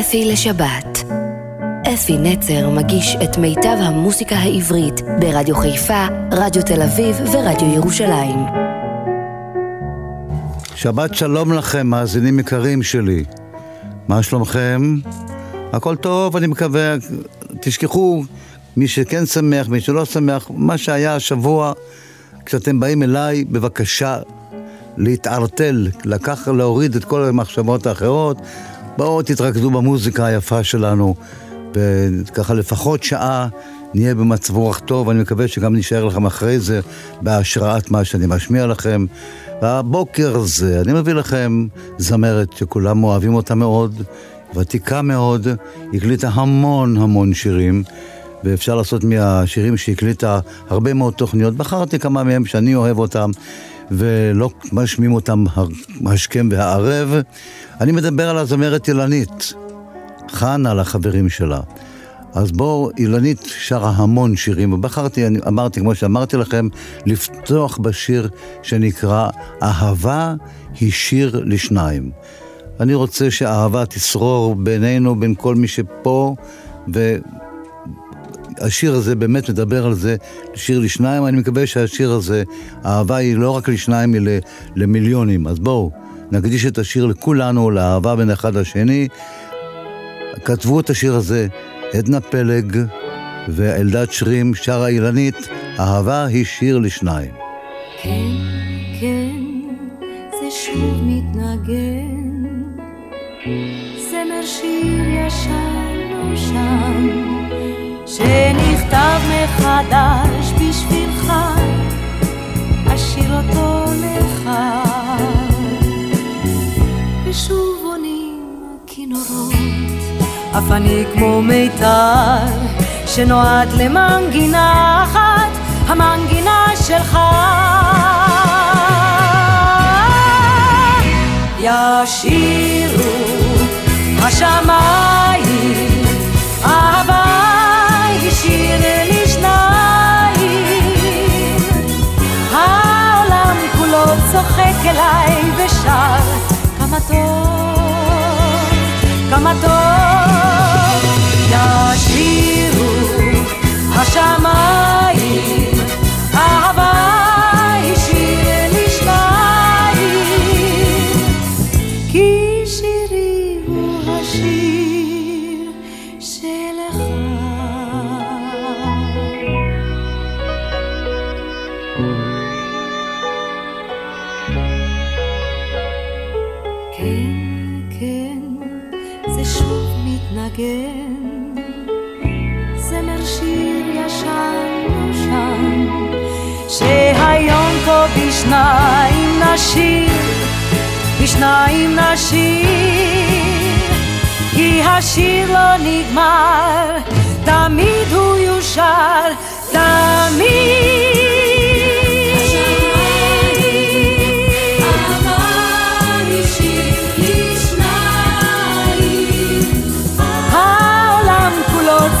אפי לשבת. אפי נצר מגיש את מיטב המוסיקה העברית ברדיו חיפה, רדיו תל אביב ורדיו ירושלים. שבת שלום לכם, מאזינים יקרים שלי. מה שלומכם? הכל טוב, אני מקווה. תשכחו, מי שכן שמח, מי שלא שמח, מה שהיה השבוע, כשאתם באים אליי, בבקשה להתערטל, לקח, להוריד את כל המחשבות האחרות. בואו תתרכזו במוזיקה היפה שלנו, וככה לפחות שעה נהיה במצב רוח טוב, אני מקווה שגם נשאר לכם אחרי זה בהשראת מה שאני משמיע לכם. והבוקר הזה אני מביא לכם זמרת שכולם אוהבים אותה מאוד, ותיקה מאוד, הקליטה המון המון שירים. ואפשר לעשות מהשירים שהקליטה הרבה מאוד תוכניות. בחרתי כמה מהם שאני אוהב אותם, ולא משמיעים אותם השכם והערב. אני מדבר על הזמרת אילנית, חנה לחברים שלה. אז בואו, אילנית שרה המון שירים, ובחרתי, אני אמרתי, כמו שאמרתי לכם, לפתוח בשיר שנקרא אהבה היא שיר לשניים. אני רוצה שאהבה תשרור בינינו, בין כל מי שפה, ו... השיר הזה באמת מדבר על זה, שיר לשניים, אני מקווה שהשיר הזה, האהבה היא לא רק לשניים, היא למיליונים. אז בואו, נקדיש את השיר לכולנו, לאהבה בין אחד לשני. כתבו את השיר הזה עדנה פלג ואלדד שרים, שרה אילנית, אהבה היא שיר לשניים. כן, כן, זה שוב מתנגן, זמר שיר ישן נושן. שנכתב מחדש אני כמו מיתר, שנועד למנגינה אחת, המנגינה שלך. ישירו השמיים אהבה שיר לשניים. העולם כולו צוחק אליי ושר כמה טוב, כמה טוב. ישירו השמיים בשניים נשיר, בשניים נשיר, כי השיר לא נגמר, תמיד הוא יושר, תמיד.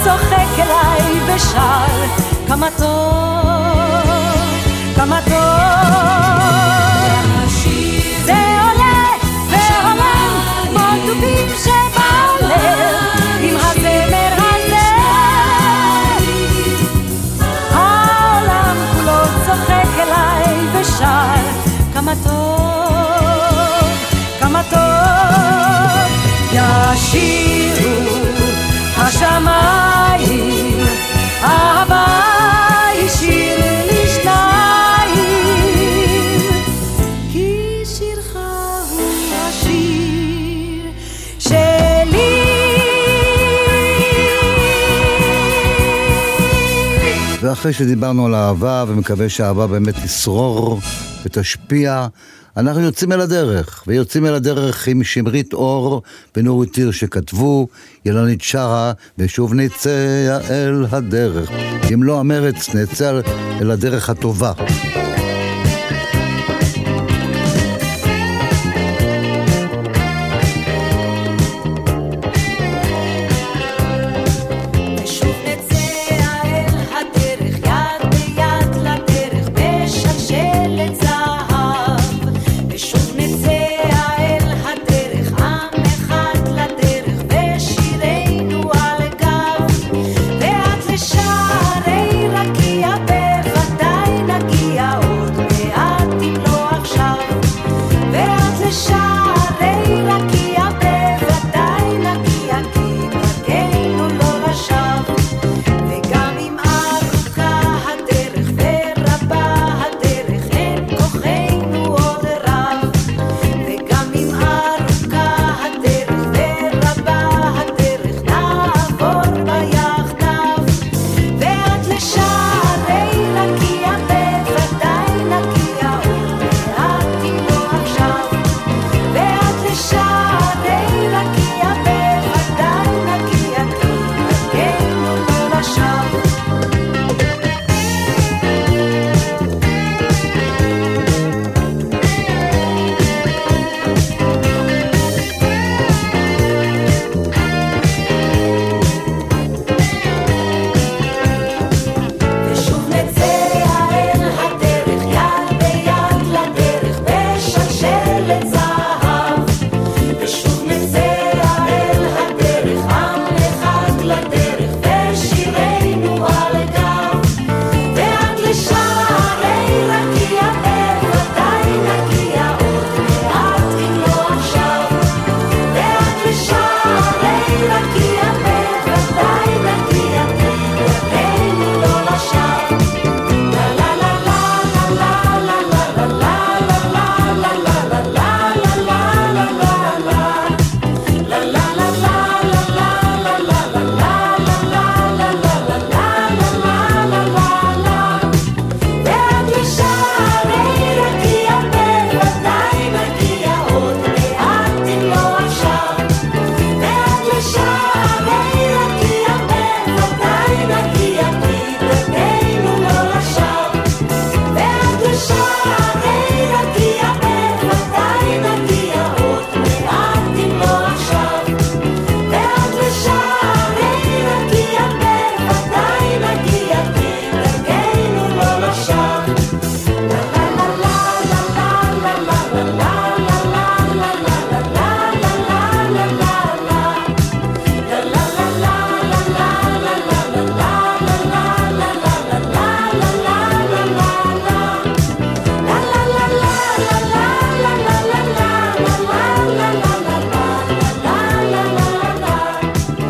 צוחק אליי ושר כמה טוב השמיים אהבה ואחרי שדיברנו על אהבה, ומקווה שהאהבה באמת תשרור ותשפיע, אנחנו יוצאים אל הדרך, ויוצאים אל הדרך עם שמרית אור ונורית טיר שכתבו, ילנית שרה, ושוב נצא אל הדרך. אם לא המרץ, נצא אל הדרך הטובה.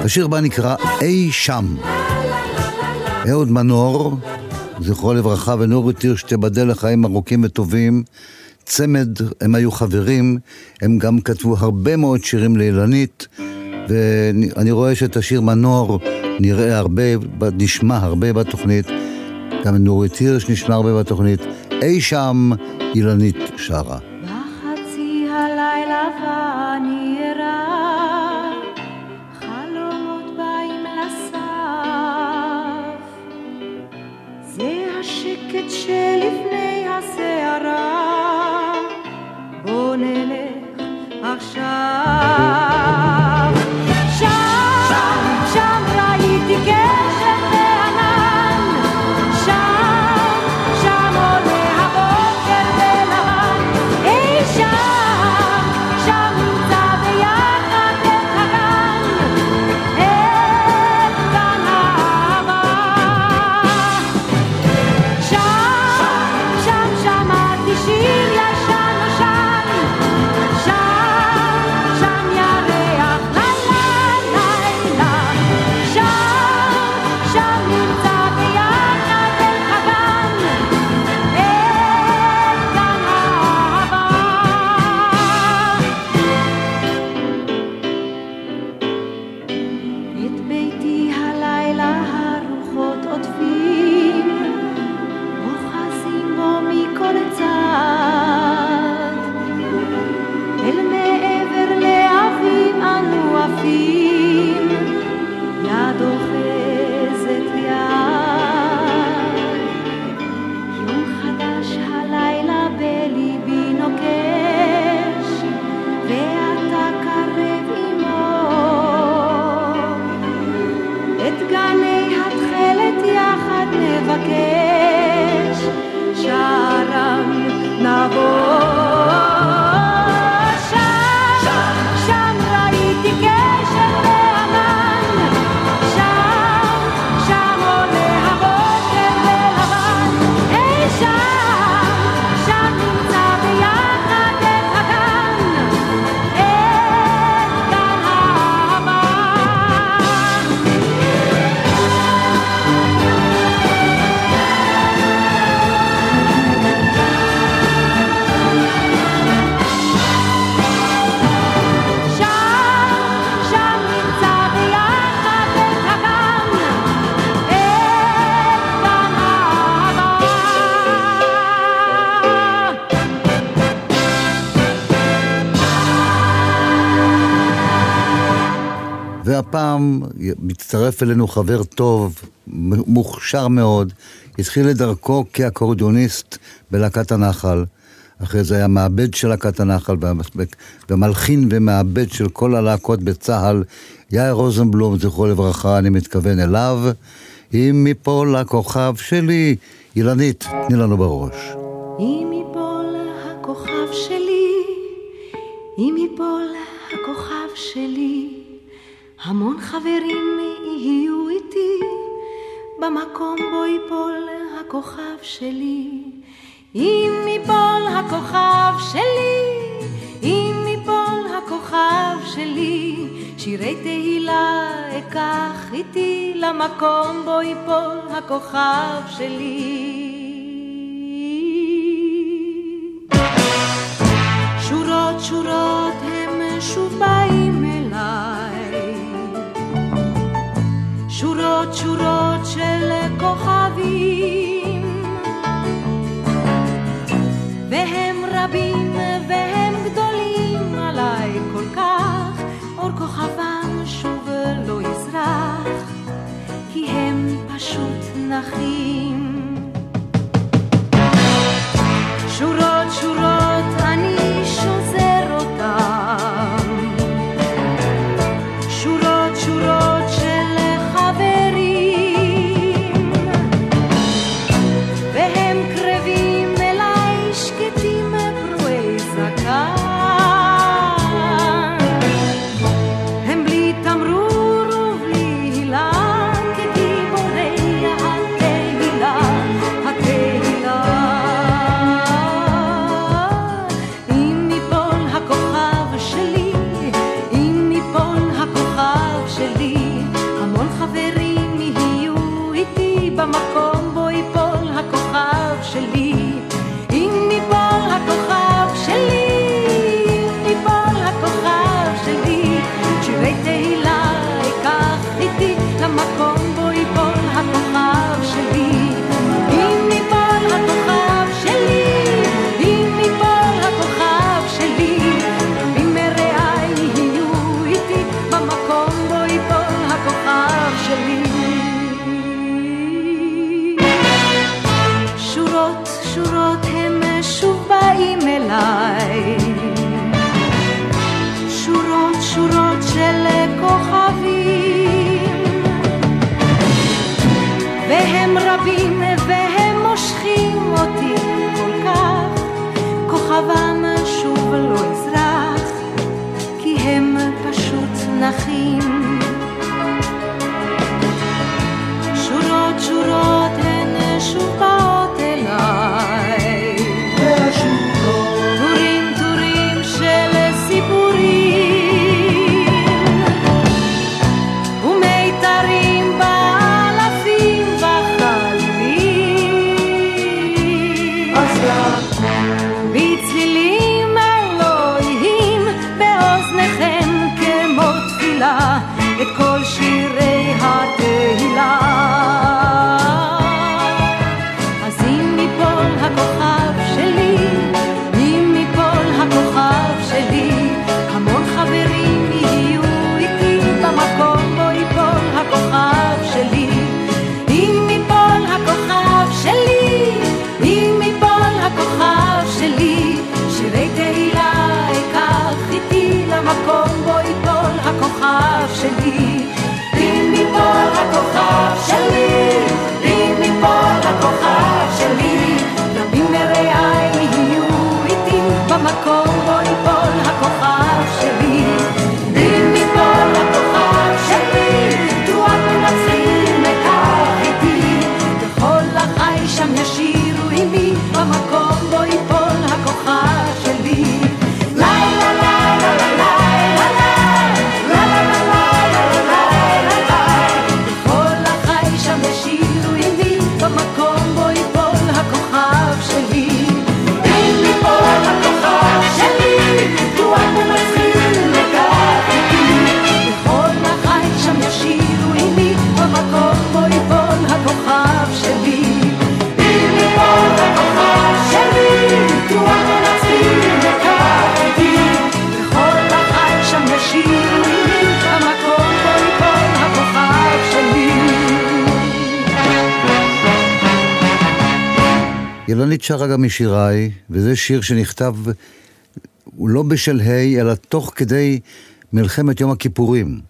השיר הבא נקרא אי שם. אהוד מנור, זכרו לברכה, ונורית הירש תיבדל לחיים ארוכים וטובים. צמד, הם היו חברים, הם גם כתבו הרבה מאוד שירים לאילנית, ואני רואה שאת השיר מנור נראה הרבה, נשמע הרבה בתוכנית, גם נורית הירש נשמע הרבה בתוכנית. אי שם אילנית שרה. והפעם מצטרף אלינו חבר טוב, מוכשר מאוד, התחיל את דרכו כאקורדיוניסט בלהקת הנחל. אחרי זה היה מעבד של להקת הנחל ומלחין ומעבד של כל הלהקות בצה"ל. יאיר רוזנבלום, זכרו לברכה, אני מתכוון אליו. אם מפול הכוכב שלי, אילנית, תני לנו בראש. אם מפול הכוכב שלי, אם מפול הכוכב שלי, המון חברים יהיו איתי במקום בו ייפול הכוכב שלי. אם ייפול הכוכב שלי, אם ייפול הכוכב שלי, שירי תהילה אקח איתי למקום בו ייפול הכוכב שלי. שורות שורות הם שוב באים שורות שורות של כוכבים. והם רבים והם גדולים עליי כל כך אור כוכבם שוב לא יזרח כי הם פשוט נחים. שורות שורות לא אילנית שרה גם משיריי, וזה שיר שנכתב, הוא לא בשלהי, אלא תוך כדי מלחמת יום הכיפורים.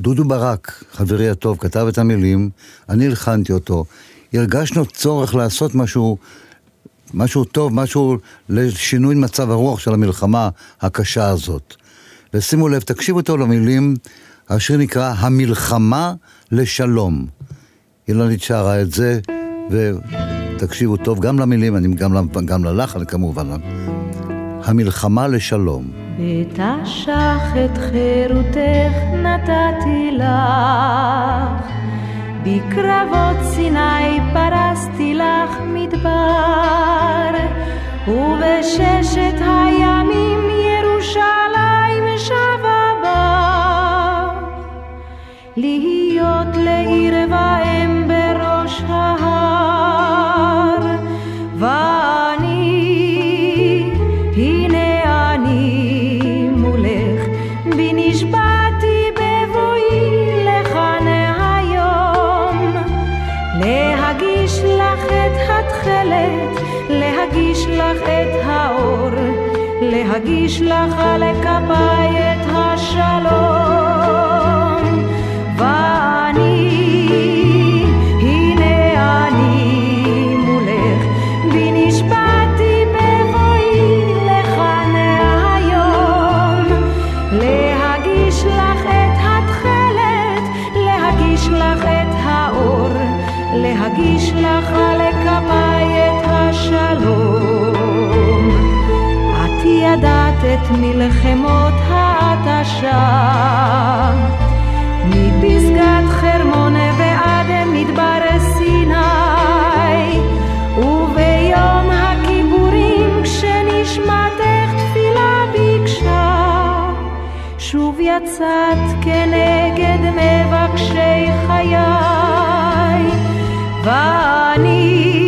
דודו ברק, חברי הטוב, כתב את המילים, אני הלחנתי אותו. הרגשנו צורך לעשות משהו, משהו טוב, משהו לשינוי מצב הרוח של המלחמה הקשה הזאת. ושימו לב, תקשיבו טוב למילים, השיר נקרא המלחמה לשלום. אילנית לא שרה את זה, ו... תקשיבו טוב גם למילים, אני גם, גם ללחן כמובן. המלחמה לשלום. את השח, את חירותך נתתי לך, בקרבות סיני פרסתי לך מדבר, ובששת הימים ירושלים שבה בך, להיות לעיר ואם בראש ההר. אגיש לך לכפיי את השלום. מלחמות ההתשה מפסגת חרמון ועד מדבר סיני וביום הכיפורים כשנשמתך תפילה ביקשה שוב יצאת כנגד מבקשי חיי ואני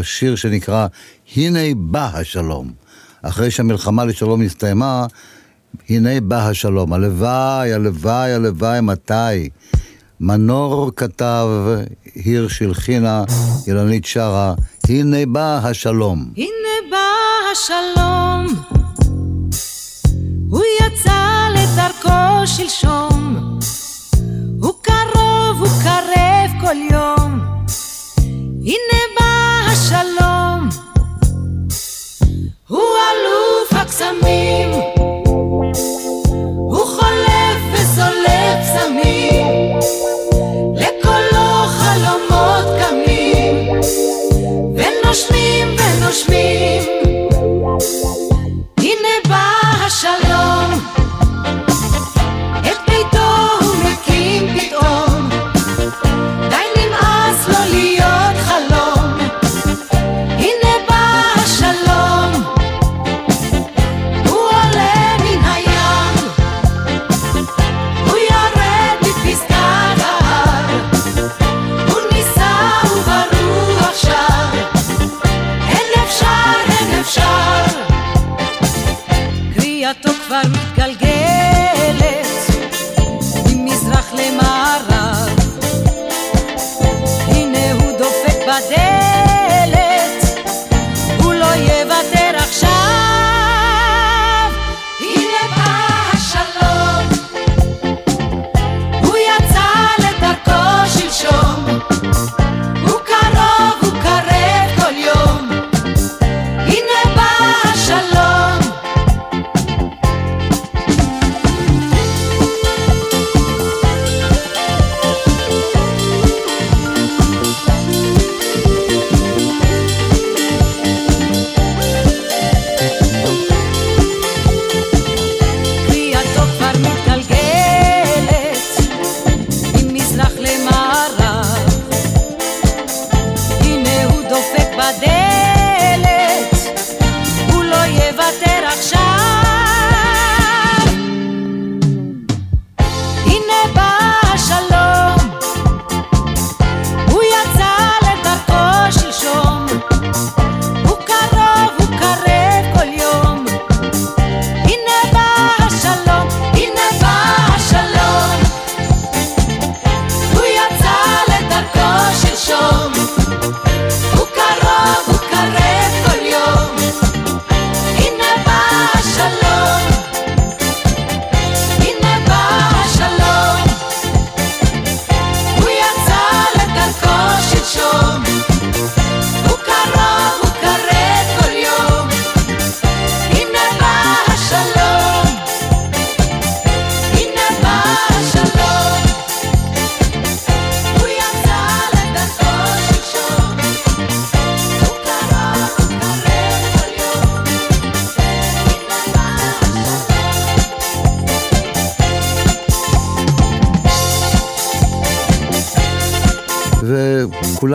השיר שנקרא "הנה בא השלום". אחרי שהמלחמה לשלום הסתיימה, הנה בא השלום. הלוואי, הלוואי, הלוואי, מתי? מנור כתב, הירש הלחינה, אילנית שרה, הנה בא השלום. הנה בא השלום, הוא יצא לדרכו שלשום, הוא קרוב, הוא קרב כל יום. הנה בא השלום, הוא אלוף הקסמים, הוא חולף וסולף סמים, לקולו חלומות קמים. ונושמים ונושמים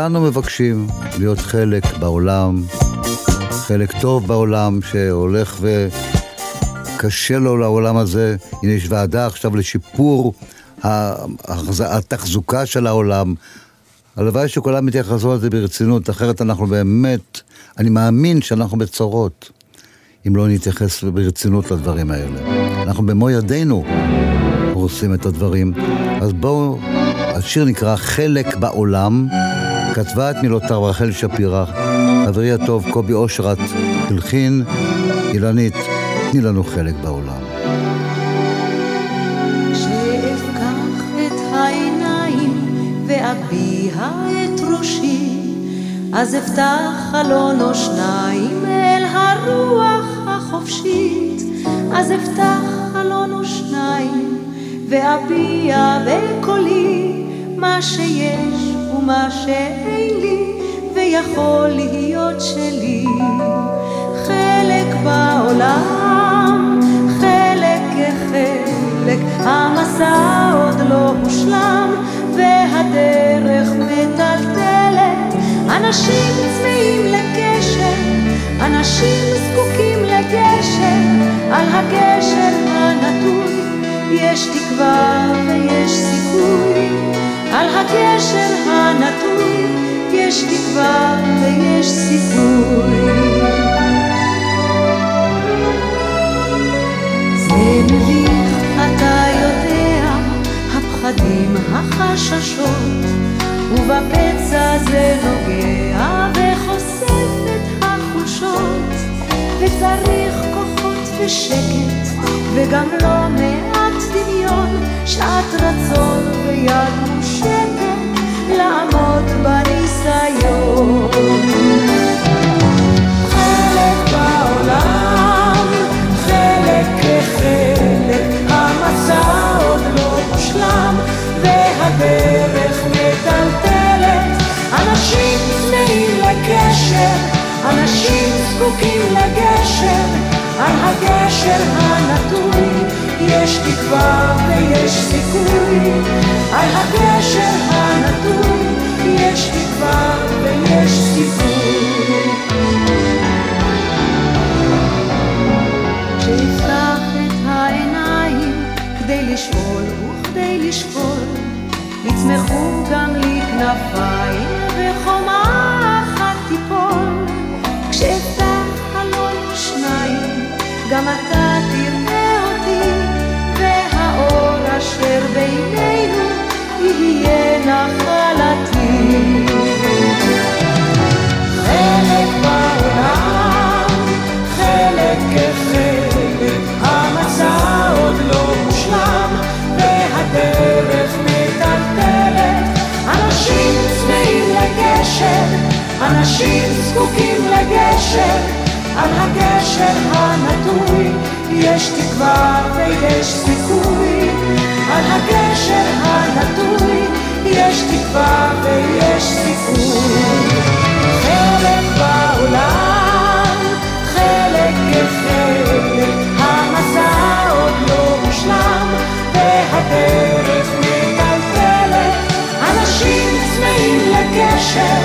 וכולנו מבקשים להיות חלק בעולם, חלק טוב בעולם שהולך וקשה לו לעולם הזה. הנה יש ועדה עכשיו לשיפור התחזוקה של העולם. הלוואי שכולם יתייחסו לזה ברצינות, אחרת אנחנו באמת, אני מאמין שאנחנו בצרות, אם לא נתייחס ברצינות לדברים האלה. אנחנו במו ידינו הורסים את הדברים. אז בואו, השיר נקרא חלק בעולם, כתבה את מילותיו רחל שפירא, חברי הטוב קובי אושרת הלחין, אילנית, תני לנו חלק בעולם. ואביע את ראשי, אז אפתח חלון או שניים אל הרוח החופשית, אז אפתח חלון או שניים ואביע בקולי מה שיש ומה שאין לי ויכול להיות שלי. חלק בעולם, חלק כחלק, המסע עוד לא מושלם והדרך מטלטלת. אנשים צמאים לקשר, אנשים זקוקים לגשר, על הגשר הנטוי יש תקווה ויש סיכוי, על הגשר הנטוי יש תקווה ויש סיכוי. זה מביך, אתה יודע, הפחדים, החששות, ובפצע זה נוגע וחושף את החולשות, וצריך כוחות ושקט, וגם לא מעט דמיון, שעת רצון ויד מושטת, לעמוד בניסיון. בעולם, לא והדרך. אנשים אנשים זקוקים לגשר, על הגשר הנטוי יש תקווה ויש סיכוי, על הגשר הנטוי יש תקווה ויש סיכוי. שיפתח את העיניים כדי לשאול וכדי לשקול, יצמחו גם לי כנפיים וחומה אחת תיפול. כשאפתח חלון שניים, גם אתה אשר בינינו יהיה נחלתי. חלק בעולם, חלק כחלק, המסע עוד לא מושלם, והדרך מטלטלת. אנשים צמאים לגשר, אנשים זקוקים לגשר, על הגשר הנטוי יש תקווה ויש סיכוי, על הגשר הנטוי יש תקווה ויש סיכוי. חלק בעולם, חלק כחלק, המסע עוד לא מושלם, והדרך מטלטלת. אנשים צמאים לגשר,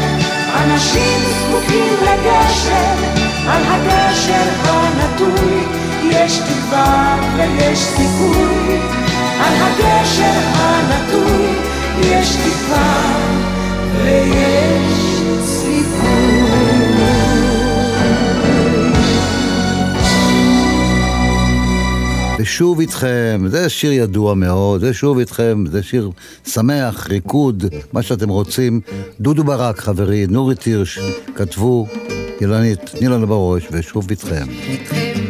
אנשים זקוקים לגשר, על הגשר הנטוי יש תקווה ויש סיכוי, על הגשר הנטוי יש תקווה ויש ושוב איתכם, זה שיר ידוע מאוד, זה שוב איתכם, זה שיר שמח, ריקוד, מה שאתם רוצים. דודו ברק, חברי, נורי תירש, כתבו, אילנית, תני לנו בראש, ושוב איתכם. איתכם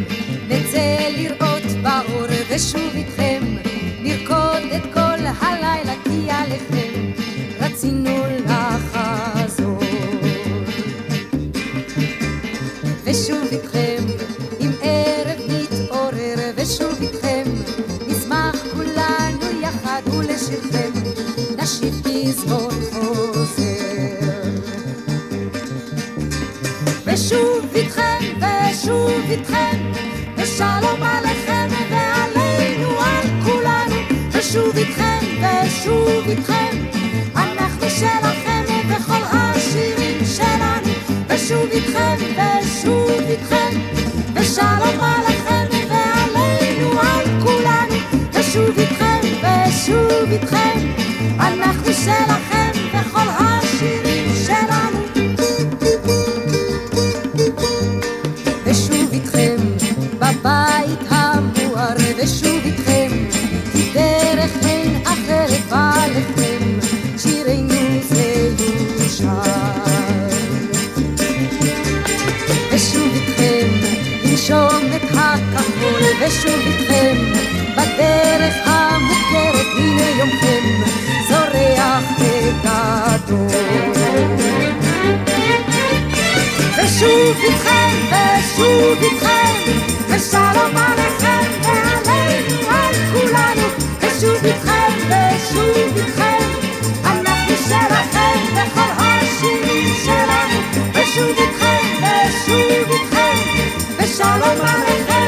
נצא לראות באור ושוב ושוב איתכם, ושוב איתכם, אנחנו שלכם בכל השירים שלנו, ושוב איתכם, ושוב איתכם, ושלום עליכם ועלינו על כולנו, ושוב איתכם, ושוב איתכם, אנחנו שלכם לנשום את הכחול ושוב איתכם בדרך המוכרת הנה יומכם זורח בגדול ושוב איתכם ושוב איתכם ושלום עליכם ועלינו על כולנו ושלום עליכם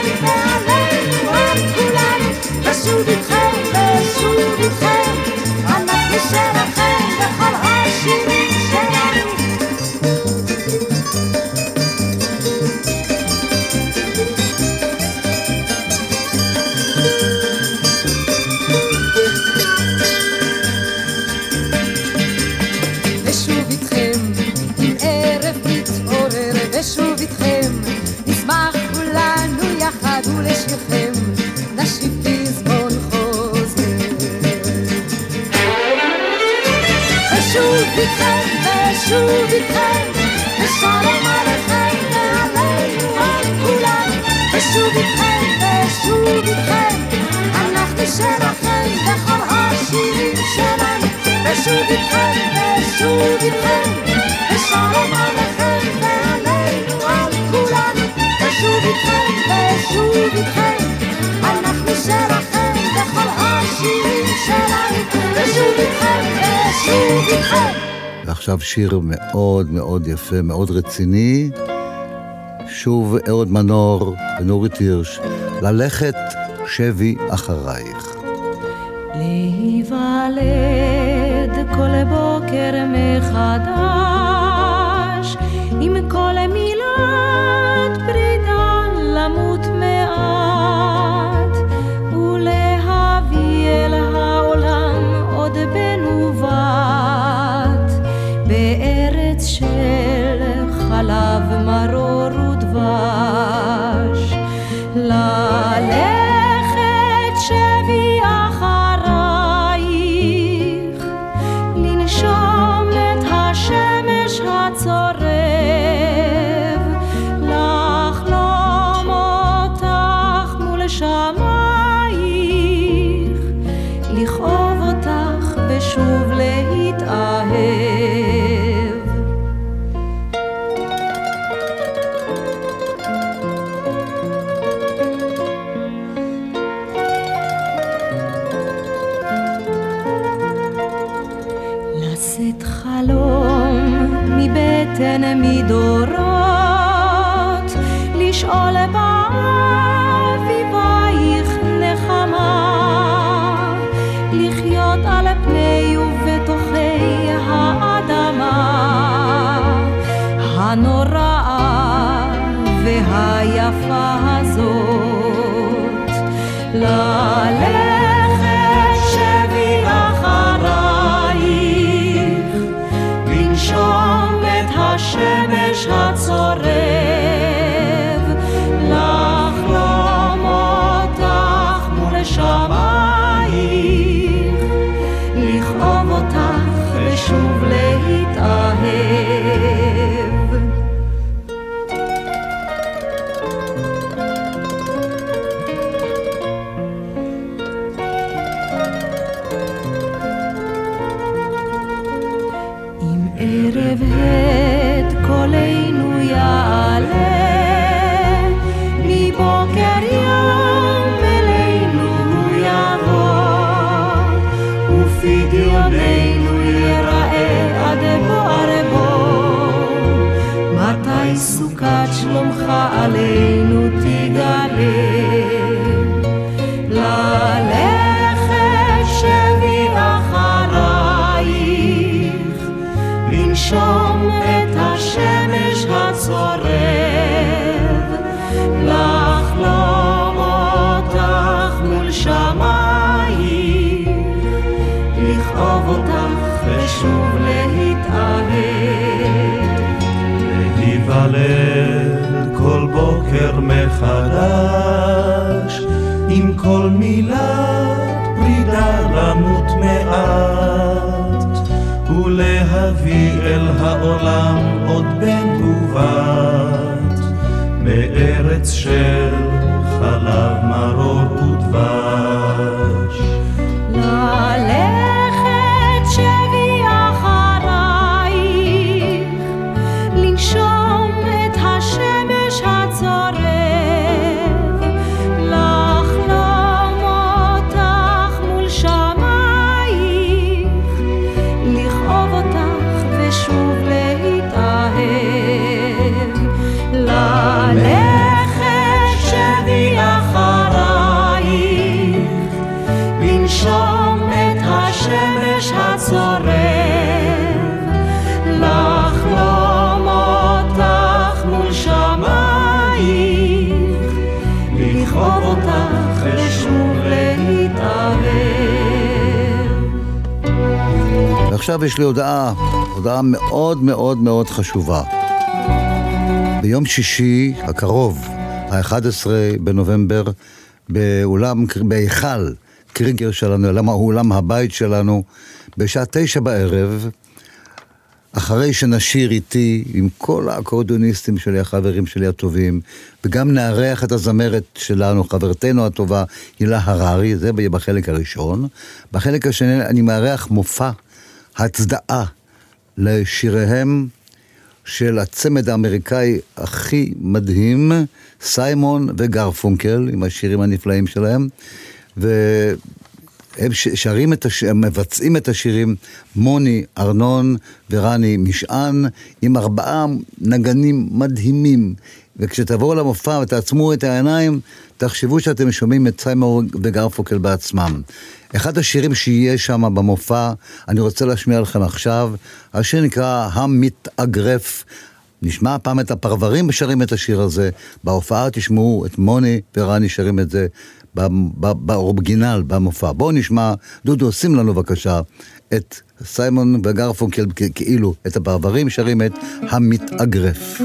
ושוב איתכם, ושלום עליכם ועלינו על כולם, ושוב איתכם, ושוב איתכם, אנחנו שלכם בכל השירים שלנו, ושוב איתכם, ושוב איתכם, ושלום עליכם ועלינו על כולנו, ושוב איתכם, ושוב איתכם, אנחנו שלכם בכל השירים שלנו, ושוב איתכם, ושוב איתכם. ועכשיו שיר מאוד מאוד יפה, מאוד רציני. שוב אהוד מנור ונורית הירש, ללכת שבי אחרייך. להיוולד כל בוקר מחדש, עם כל מילת פרידה למות מעט, העולם ועכשיו יש לי הודעה, הודעה מאוד מאוד מאוד חשובה. ביום שישי הקרוב, ה-11 בנובמבר, באולם, בהיכל קריגר שלנו, הוא אולם הבית שלנו, בשעה תשע בערב, אחרי שנשיר איתי עם כל האקורדיוניסטים שלי, החברים שלי הטובים, וגם נארח את הזמרת שלנו, חברתנו הטובה, הילה הררי, זה בחלק הראשון. בחלק השני אני מארח מופע הצדעה לשיריהם של הצמד האמריקאי הכי מדהים, סיימון וגרפונקל, עם השירים הנפלאים שלהם. והם שרים את הש... הם מבצעים את השירים מוני, ארנון ורני משען, עם ארבעה נגנים מדהימים. וכשתבואו למופע ותעצמו את העיניים, תחשבו שאתם שומעים את סיימון וגרפונקל בעצמם. אחד השירים שיהיה שם במופע, אני רוצה להשמיע לכם עכשיו, השיר נקרא המתאגרף. נשמע פעם את הפרברים שרים את השיר הזה, בהופעה תשמעו את מוני ורני שרים את זה באורגינל, במופע. בואו נשמע, דודו, שים לנו בבקשה את סיימון וגרפונקל כאילו, את הפרברים שרים את המתאגרף.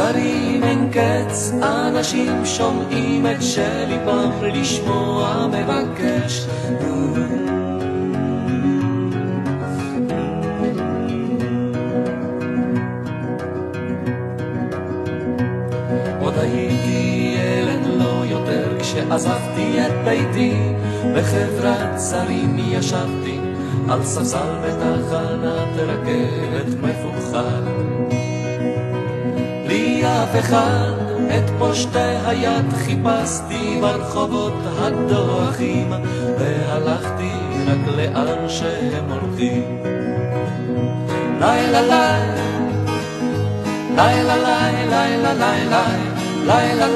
שקרים אין קץ, אנשים שומעים את שליבם לשמוע מבקש. עוד הייתי ילד לא יותר כשעזבתי את ביתי בחברת שרים ישבתי על ספסל בתחנת רכבת מפוחד. אף אחד את פושטי היד חיפשתי ברחובות הדוחים והלכתי רק לאן שהם הולכים. לילה לילה לילה לילה לילה לילה לילה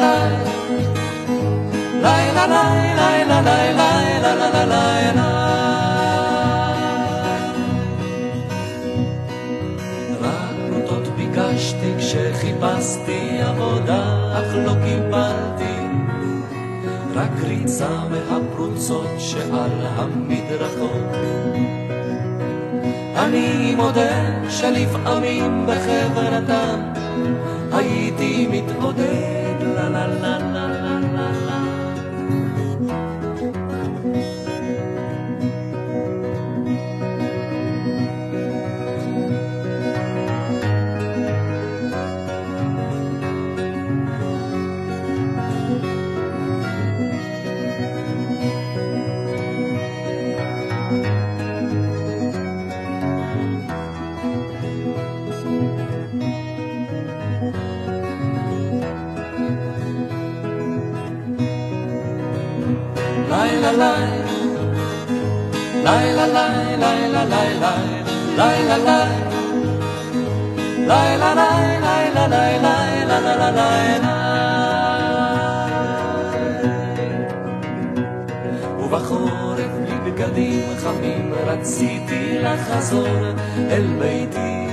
לילה לילה לילה לילה לילה לילה עבודה אך לא קיבלתי. רק ריצה מהפרוצות שעל המדרכות. אני מודה שלפעמים בחברתם הייתי מתעודד לה לה לה ובחורף בלי בגדים חמים רציתי לחזור אל ביתי.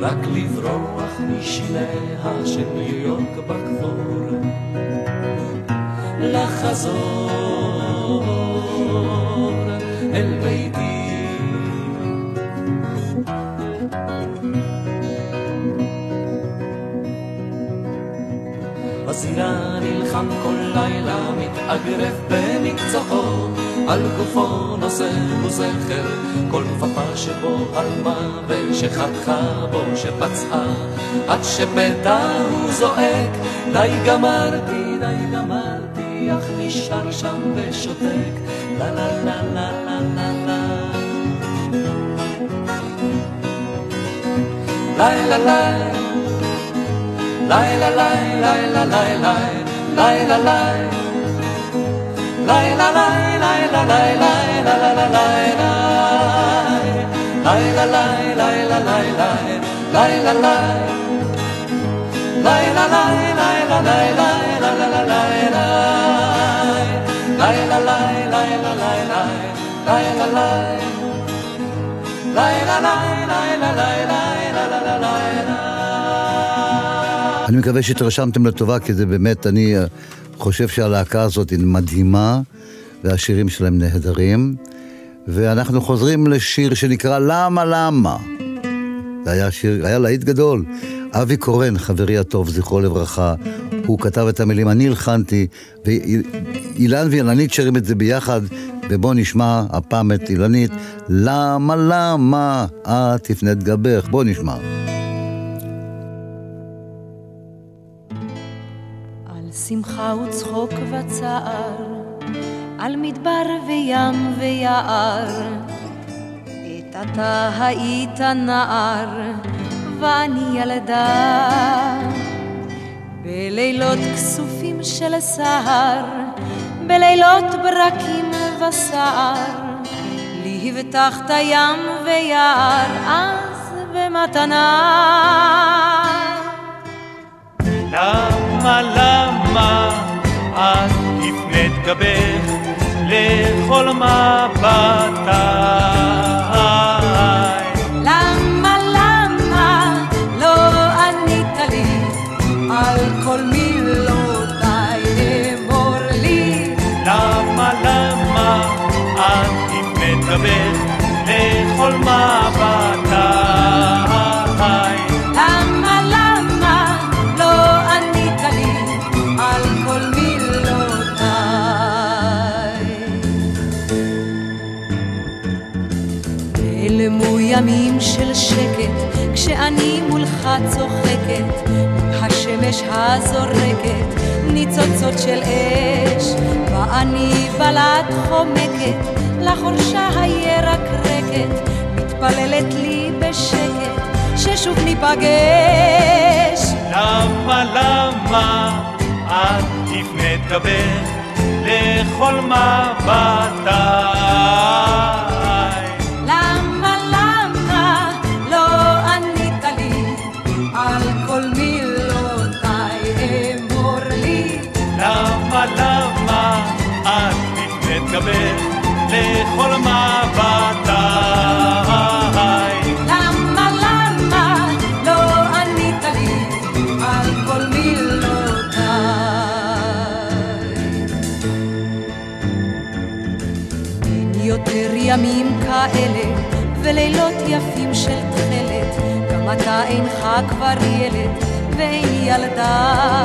רק לברוח משיניה של ניו יורק בכפור לחזור אל ביתי מתאגרף במקצועו, על גופו נושא הוא זכר, כל כפפה שבו עלמה ושחתכה בו שפצעה, עד שפתע הוא זועק, די גמרתי, די גמרתי, אך נשאר שם ושותק, לה לה לה לה לה לה לה. לילה לילה לילה לילה לילה לילה לילה לילה לילה לילה לילה אני מקווה שהתרשמתם לטובה, כי זה באמת, אני חושב שהלהקה הזאת היא מדהימה, והשירים שלהם נהדרים. ואנחנו חוזרים לשיר שנקרא למה למה. זה היה שיר, היה להיט גדול. אבי קורן, חברי הטוב, זכרו לברכה, הוא כתב את המילים, אני הלחנתי, ואילן ואילנית שרים את זה ביחד, ובואו נשמע הפעם את אילנית, למה למה את תפנה את גבך, בואו נשמע. שמחה וצחוק וצער, על מדבר וים ויער. עת אתה היית נער, ואני ילדה. בלילות כסופים של סהר, בלילות ברקים וסער, לי הבטחת ים ויער, אז במתנה. למה את הפנית גבך לכל מבטי? למה, למה לא ענית לי על כל מילותיי אמור לי? למה, למה את הפנית גבך ימים של שקט, כשאני מולך צוחקת, השמש הזורקת, ניצוצות של אש, ואני בלט חומקת, לחורשה הירקרקת, מתפללת לי בשקט, ששוב ניפגש. למה, למה את תפנה את גבך לכל מבטה? להתקבל לכל מבטיי. למה, למה לא ענית לי על כל מילותיי? יותר ימים כאלה ולילות יפים של תכלת, גם אתה אינך כבר ילד ואין ילדה.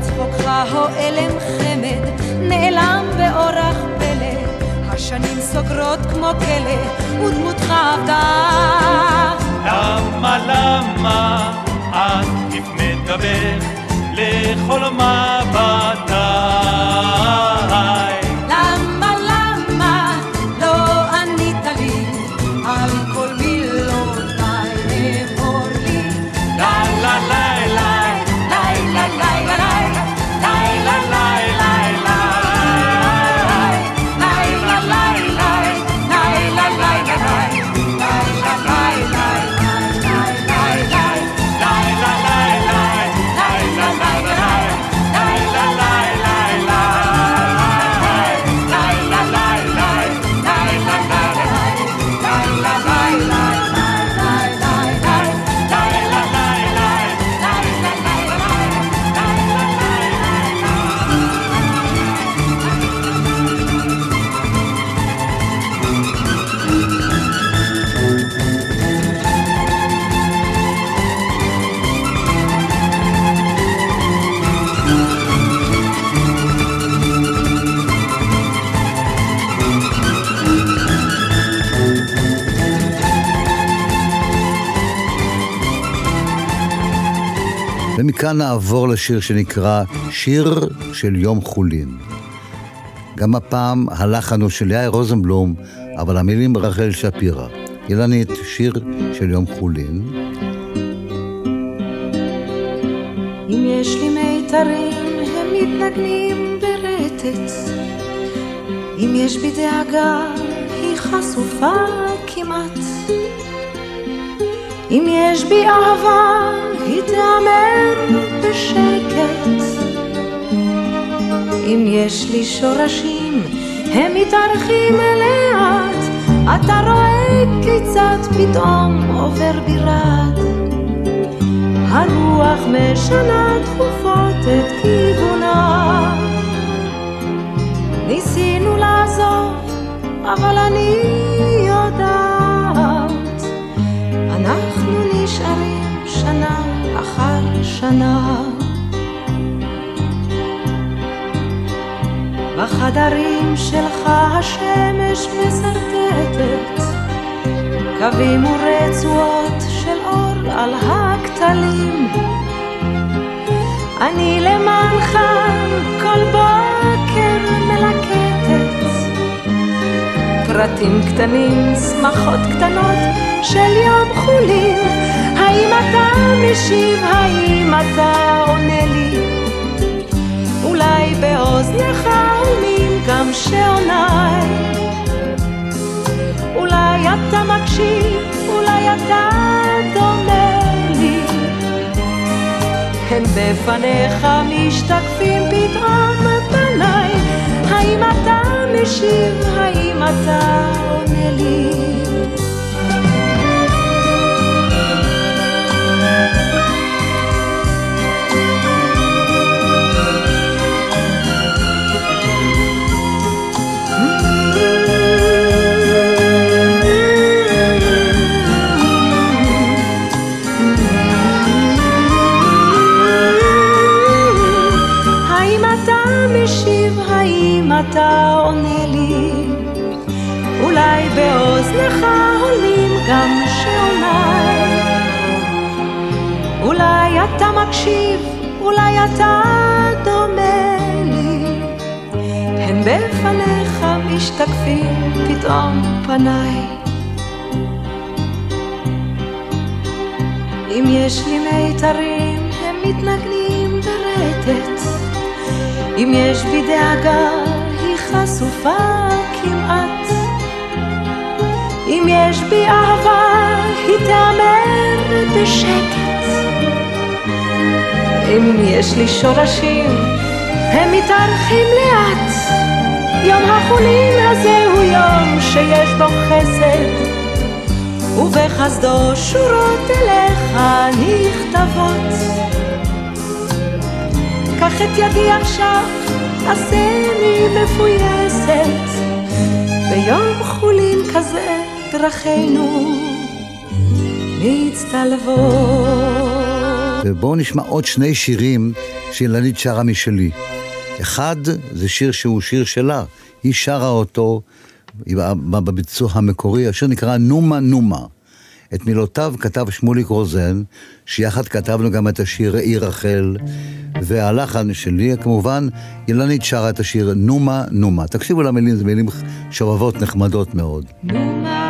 צחוקך הועלם חמד, נעלם באורח השנים סוגרות כמו כלא, ודמותך עבדה. למה, למה את תפנה גבך לכל מבטיי? ומכאן נעבור לשיר שנקרא שיר של יום חולין. גם הפעם הלחן הוא של יאיר רוזנבלום, אבל המילים רחל שפירא. אילנית, שיר של יום חולין. אם יש לי מיתרים, הם מתנגנים ברטט. אם יש בי דאגה, היא חשופה כמעט. אם יש בי אהבה, היא תאמר בשקט. אם יש לי שורשים הם מתארחים לאט, אתה רואה כיצד פתאום עובר בירד. הרוח משנה תכופות את כיוונה. ניסינו לעזוב, אבל אני יודעת, שנה. בחדרים שלך השמש מסרטטת קווים ורצועות של אור על הכתלים אני למענך כל בוקר מלקטת פרטים קטנים, שמחות קטנות של יום חולין האם אתה משיב, האם אתה עונה לי אולי באוזניך עולמים גם שעוניי. אולי אתה מקשיב, אולי אתה דומה לי. הן בפניך משתקפים פתאום פניי. האם אתה משיב, האם אתה עונה לי? אתה עונה לי, אולי באוזנך עולים גם שעוניי. אולי אתה מקשיב, אולי אתה דומה לי, הן בפניך משתקפים פתאום פניי. אם יש לי מיתרים, הם מתנגנים ברטט. אם יש בי דאגה, חשופה כמעט. אם יש בי אהבה, היא תאמר בשקט. אם יש לי שורשים, הם מתארחים לאט. יום החולין הזה הוא יום שיש בו חסד, ובחסדו שורות אליך נכתבות. קח את ידי עכשיו, עשני מפויסת. ביום חולין כזה דרכינו מצטלבות. ובואו נשמע עוד שני שירים שאילנית שרה משלי. אחד זה שיר שהוא שיר שלה, היא שרה אותו בביצוע המקורי, השיר נקרא נומה נומה. את מילותיו כתב שמוליק רוזן, שיחד כתבנו גם את השיר ראי רחל, והלחן שלי כמובן, אילנית שרה את השיר נומה נומה. תקשיבו למילים, זה מילים שובבות נחמדות מאוד. נומה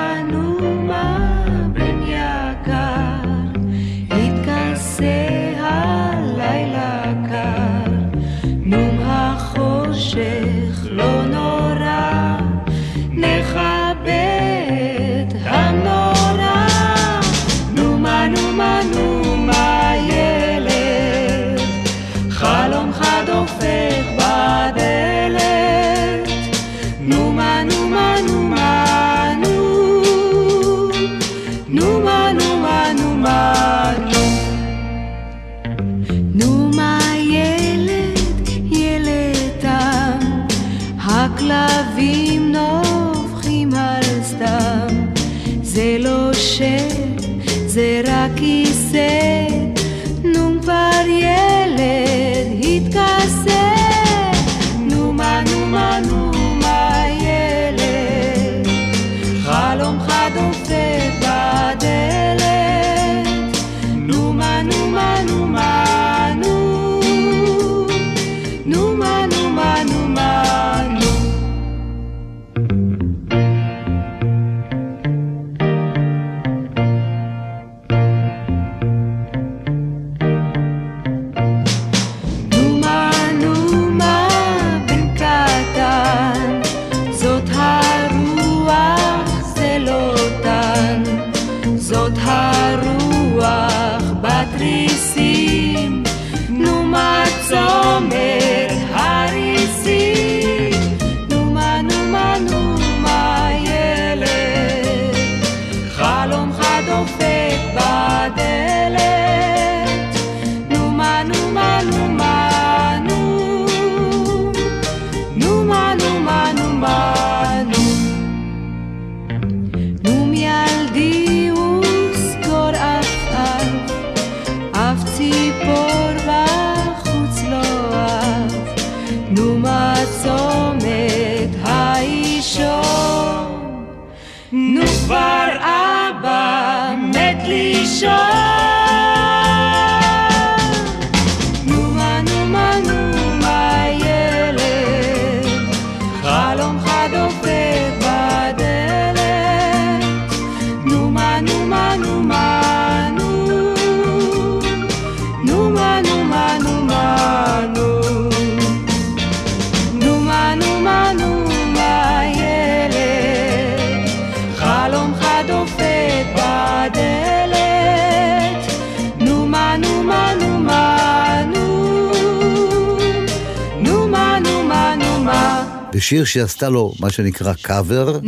בשיר שהיא עשתה לו מה שנקרא קאבר,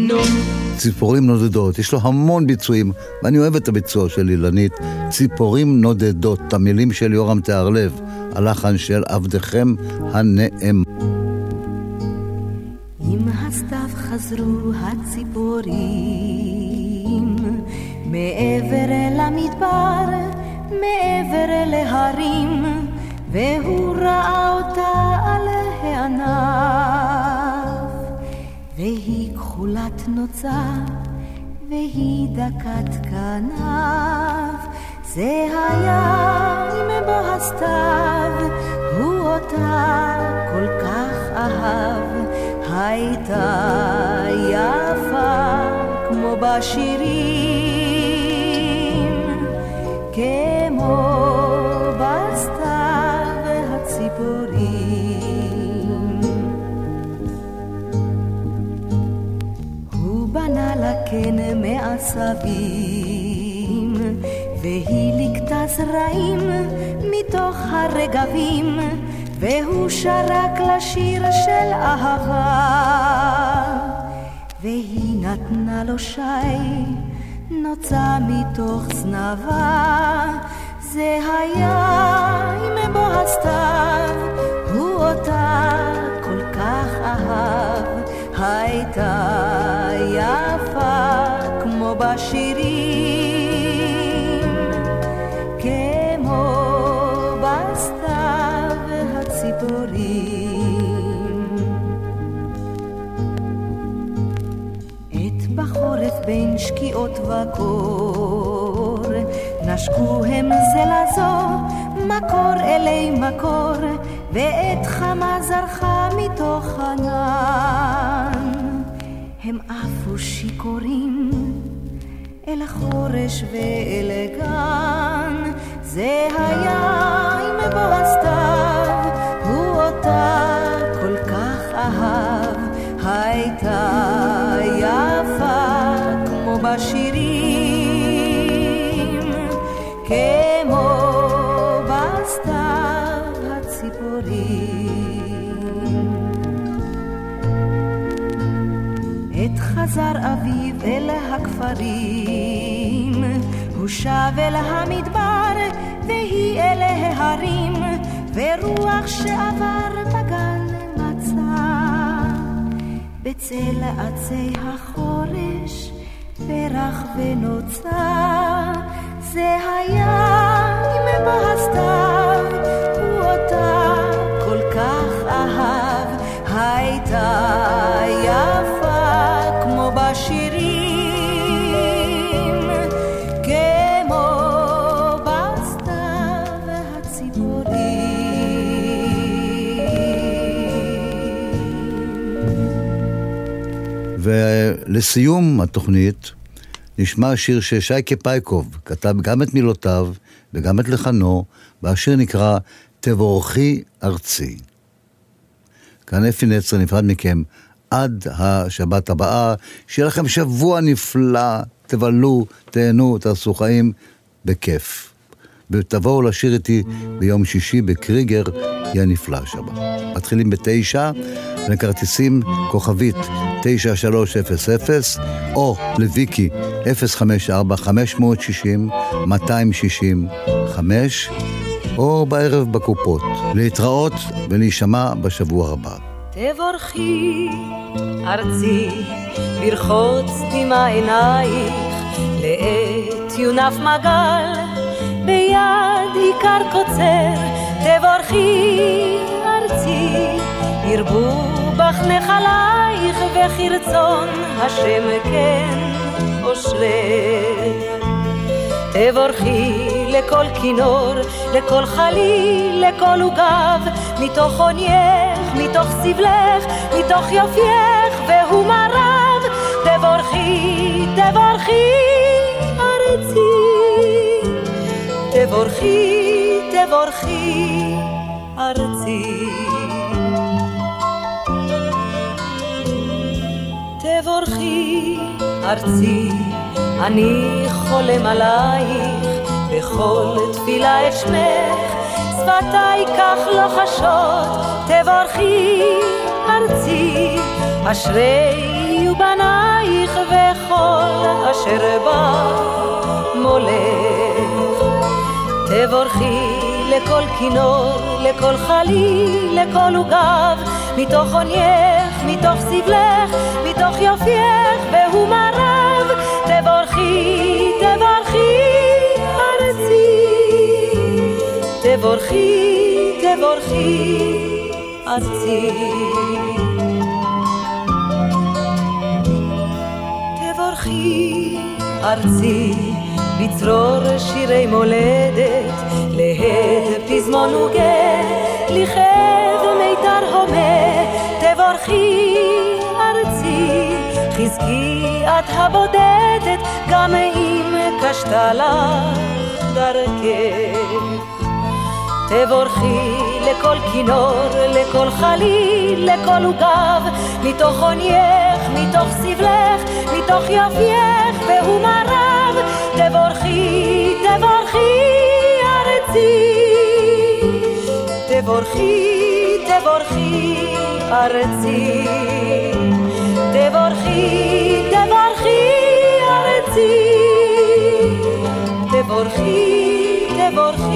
ציפורים נודדות. יש לו המון ביצועים, ואני אוהב את הביצוע של אילנית. ציפורים נודדות, המילים של יורם תיארלב, הלחן של עבדכם הנאם. עם הסתיו חזרו הציפורים מעבר אל המדבר, מעבר אל ההרים, והוא ראה אותה על הענף. והיא כחולת נוצה, והיא דקת כנף. זה היה עם בו הסתיו, הוא אותה כל כך אהב. הייתה יפה כמו בשירים, כמו לקן מעשבים, והיא ליקטה זרעים מתוך הרגבים, והוא שרק לשיר של אהבה. והיא נתנה לו שי, נוצה מתוך זנבה, זה היה עם בוא הסתיו, הוא אותה כל כך אהב. הייתה יפה כמו בשירים, כמו בסתיו הציפורים. עת בחורף בין שקיעות וקור, נשקו הם זה לזו, מקור אלי מקור, ועת חמה זרחה מתוך ענן. הם עפו שיכורים אל החורש ואל הגן. זה היה עם בוא הסתיו, הוא אותה כל כך אהב. הייתה יפה כמו בשירים, חזר אביב אל הכפרים, הוא שב אל המדבר, והיא אל ההרים, ורוח שעבר בגן מצא. בצל עצי החורש, פרח ונוצה, זה היה עם בהסתיו, הוא אותה כל כך אהב, הייתה יפה ולסיום התוכנית, נשמע שיר ששייקה פייקוב כתב גם את מילותיו וגם את לחנו, והשיר נקרא "תבורכי ארצי". כאן אפי נצר נפרד מכם עד השבת הבאה. שיהיה לכם שבוע נפלא, תבלו, תהנו, תעשו חיים בכיף. ותבואו לשיר איתי ביום שישי בקריגר, יהיה נפלא השבת. מתחילים בתשע, לכרטיסים כוכבית 9300, או לוויקי 054-560-265, או בערב בקופות. להתראות ולהישמע בשבוע הבא. תבורכי ארצי, ברחוץ דמעה עינייך, לעת יונף מגל, ביד עיקר קוצר, תבורכי ארצי, ירבו בך נחלייך, וכרצון השם כן אושרך. תבורכי לכל כינור, לכל חליל, לכל עוגב, מתוך עונייך, מתוך סבלך, מתוך יופייך והומריו, תבורכי, תבורכי, ארצי. תבורכי, תבורכי, ארצי. תבורכי, ארצי, אני חולם עלייך, בכל תפילה את שמך, שפתיי כך לוחשות, תבורכי, ארצי, אשרי יהיו בנייך וכל אשר בא מולך. תבורכי לכל כינור, לכל חליל, לכל עוגב, מתוך עונייך, מתוך סבלך, מתוך יופייך תבורכי, תבורכי, ארצי. תבורכי, תבורכי, ארצי. תבורכי, ארצי. בצרור שירי מולדת, להד פזמון וגט, לכאב מיתר הומה, תבורכי ארצי, חזקי את הבודדת, גם אם קשתה לך דרכך. תבורכי לכל כינור, לכל חליל, לכל עוגב, מתוך עונייך, מתוך סבלך, מתוך יפייך והומריו, תבורכי, תבורכי ארצי. תבורכי, תבורכי ארצי. תבורכי, תבורכי ארצי. תבורכי, תבורכי.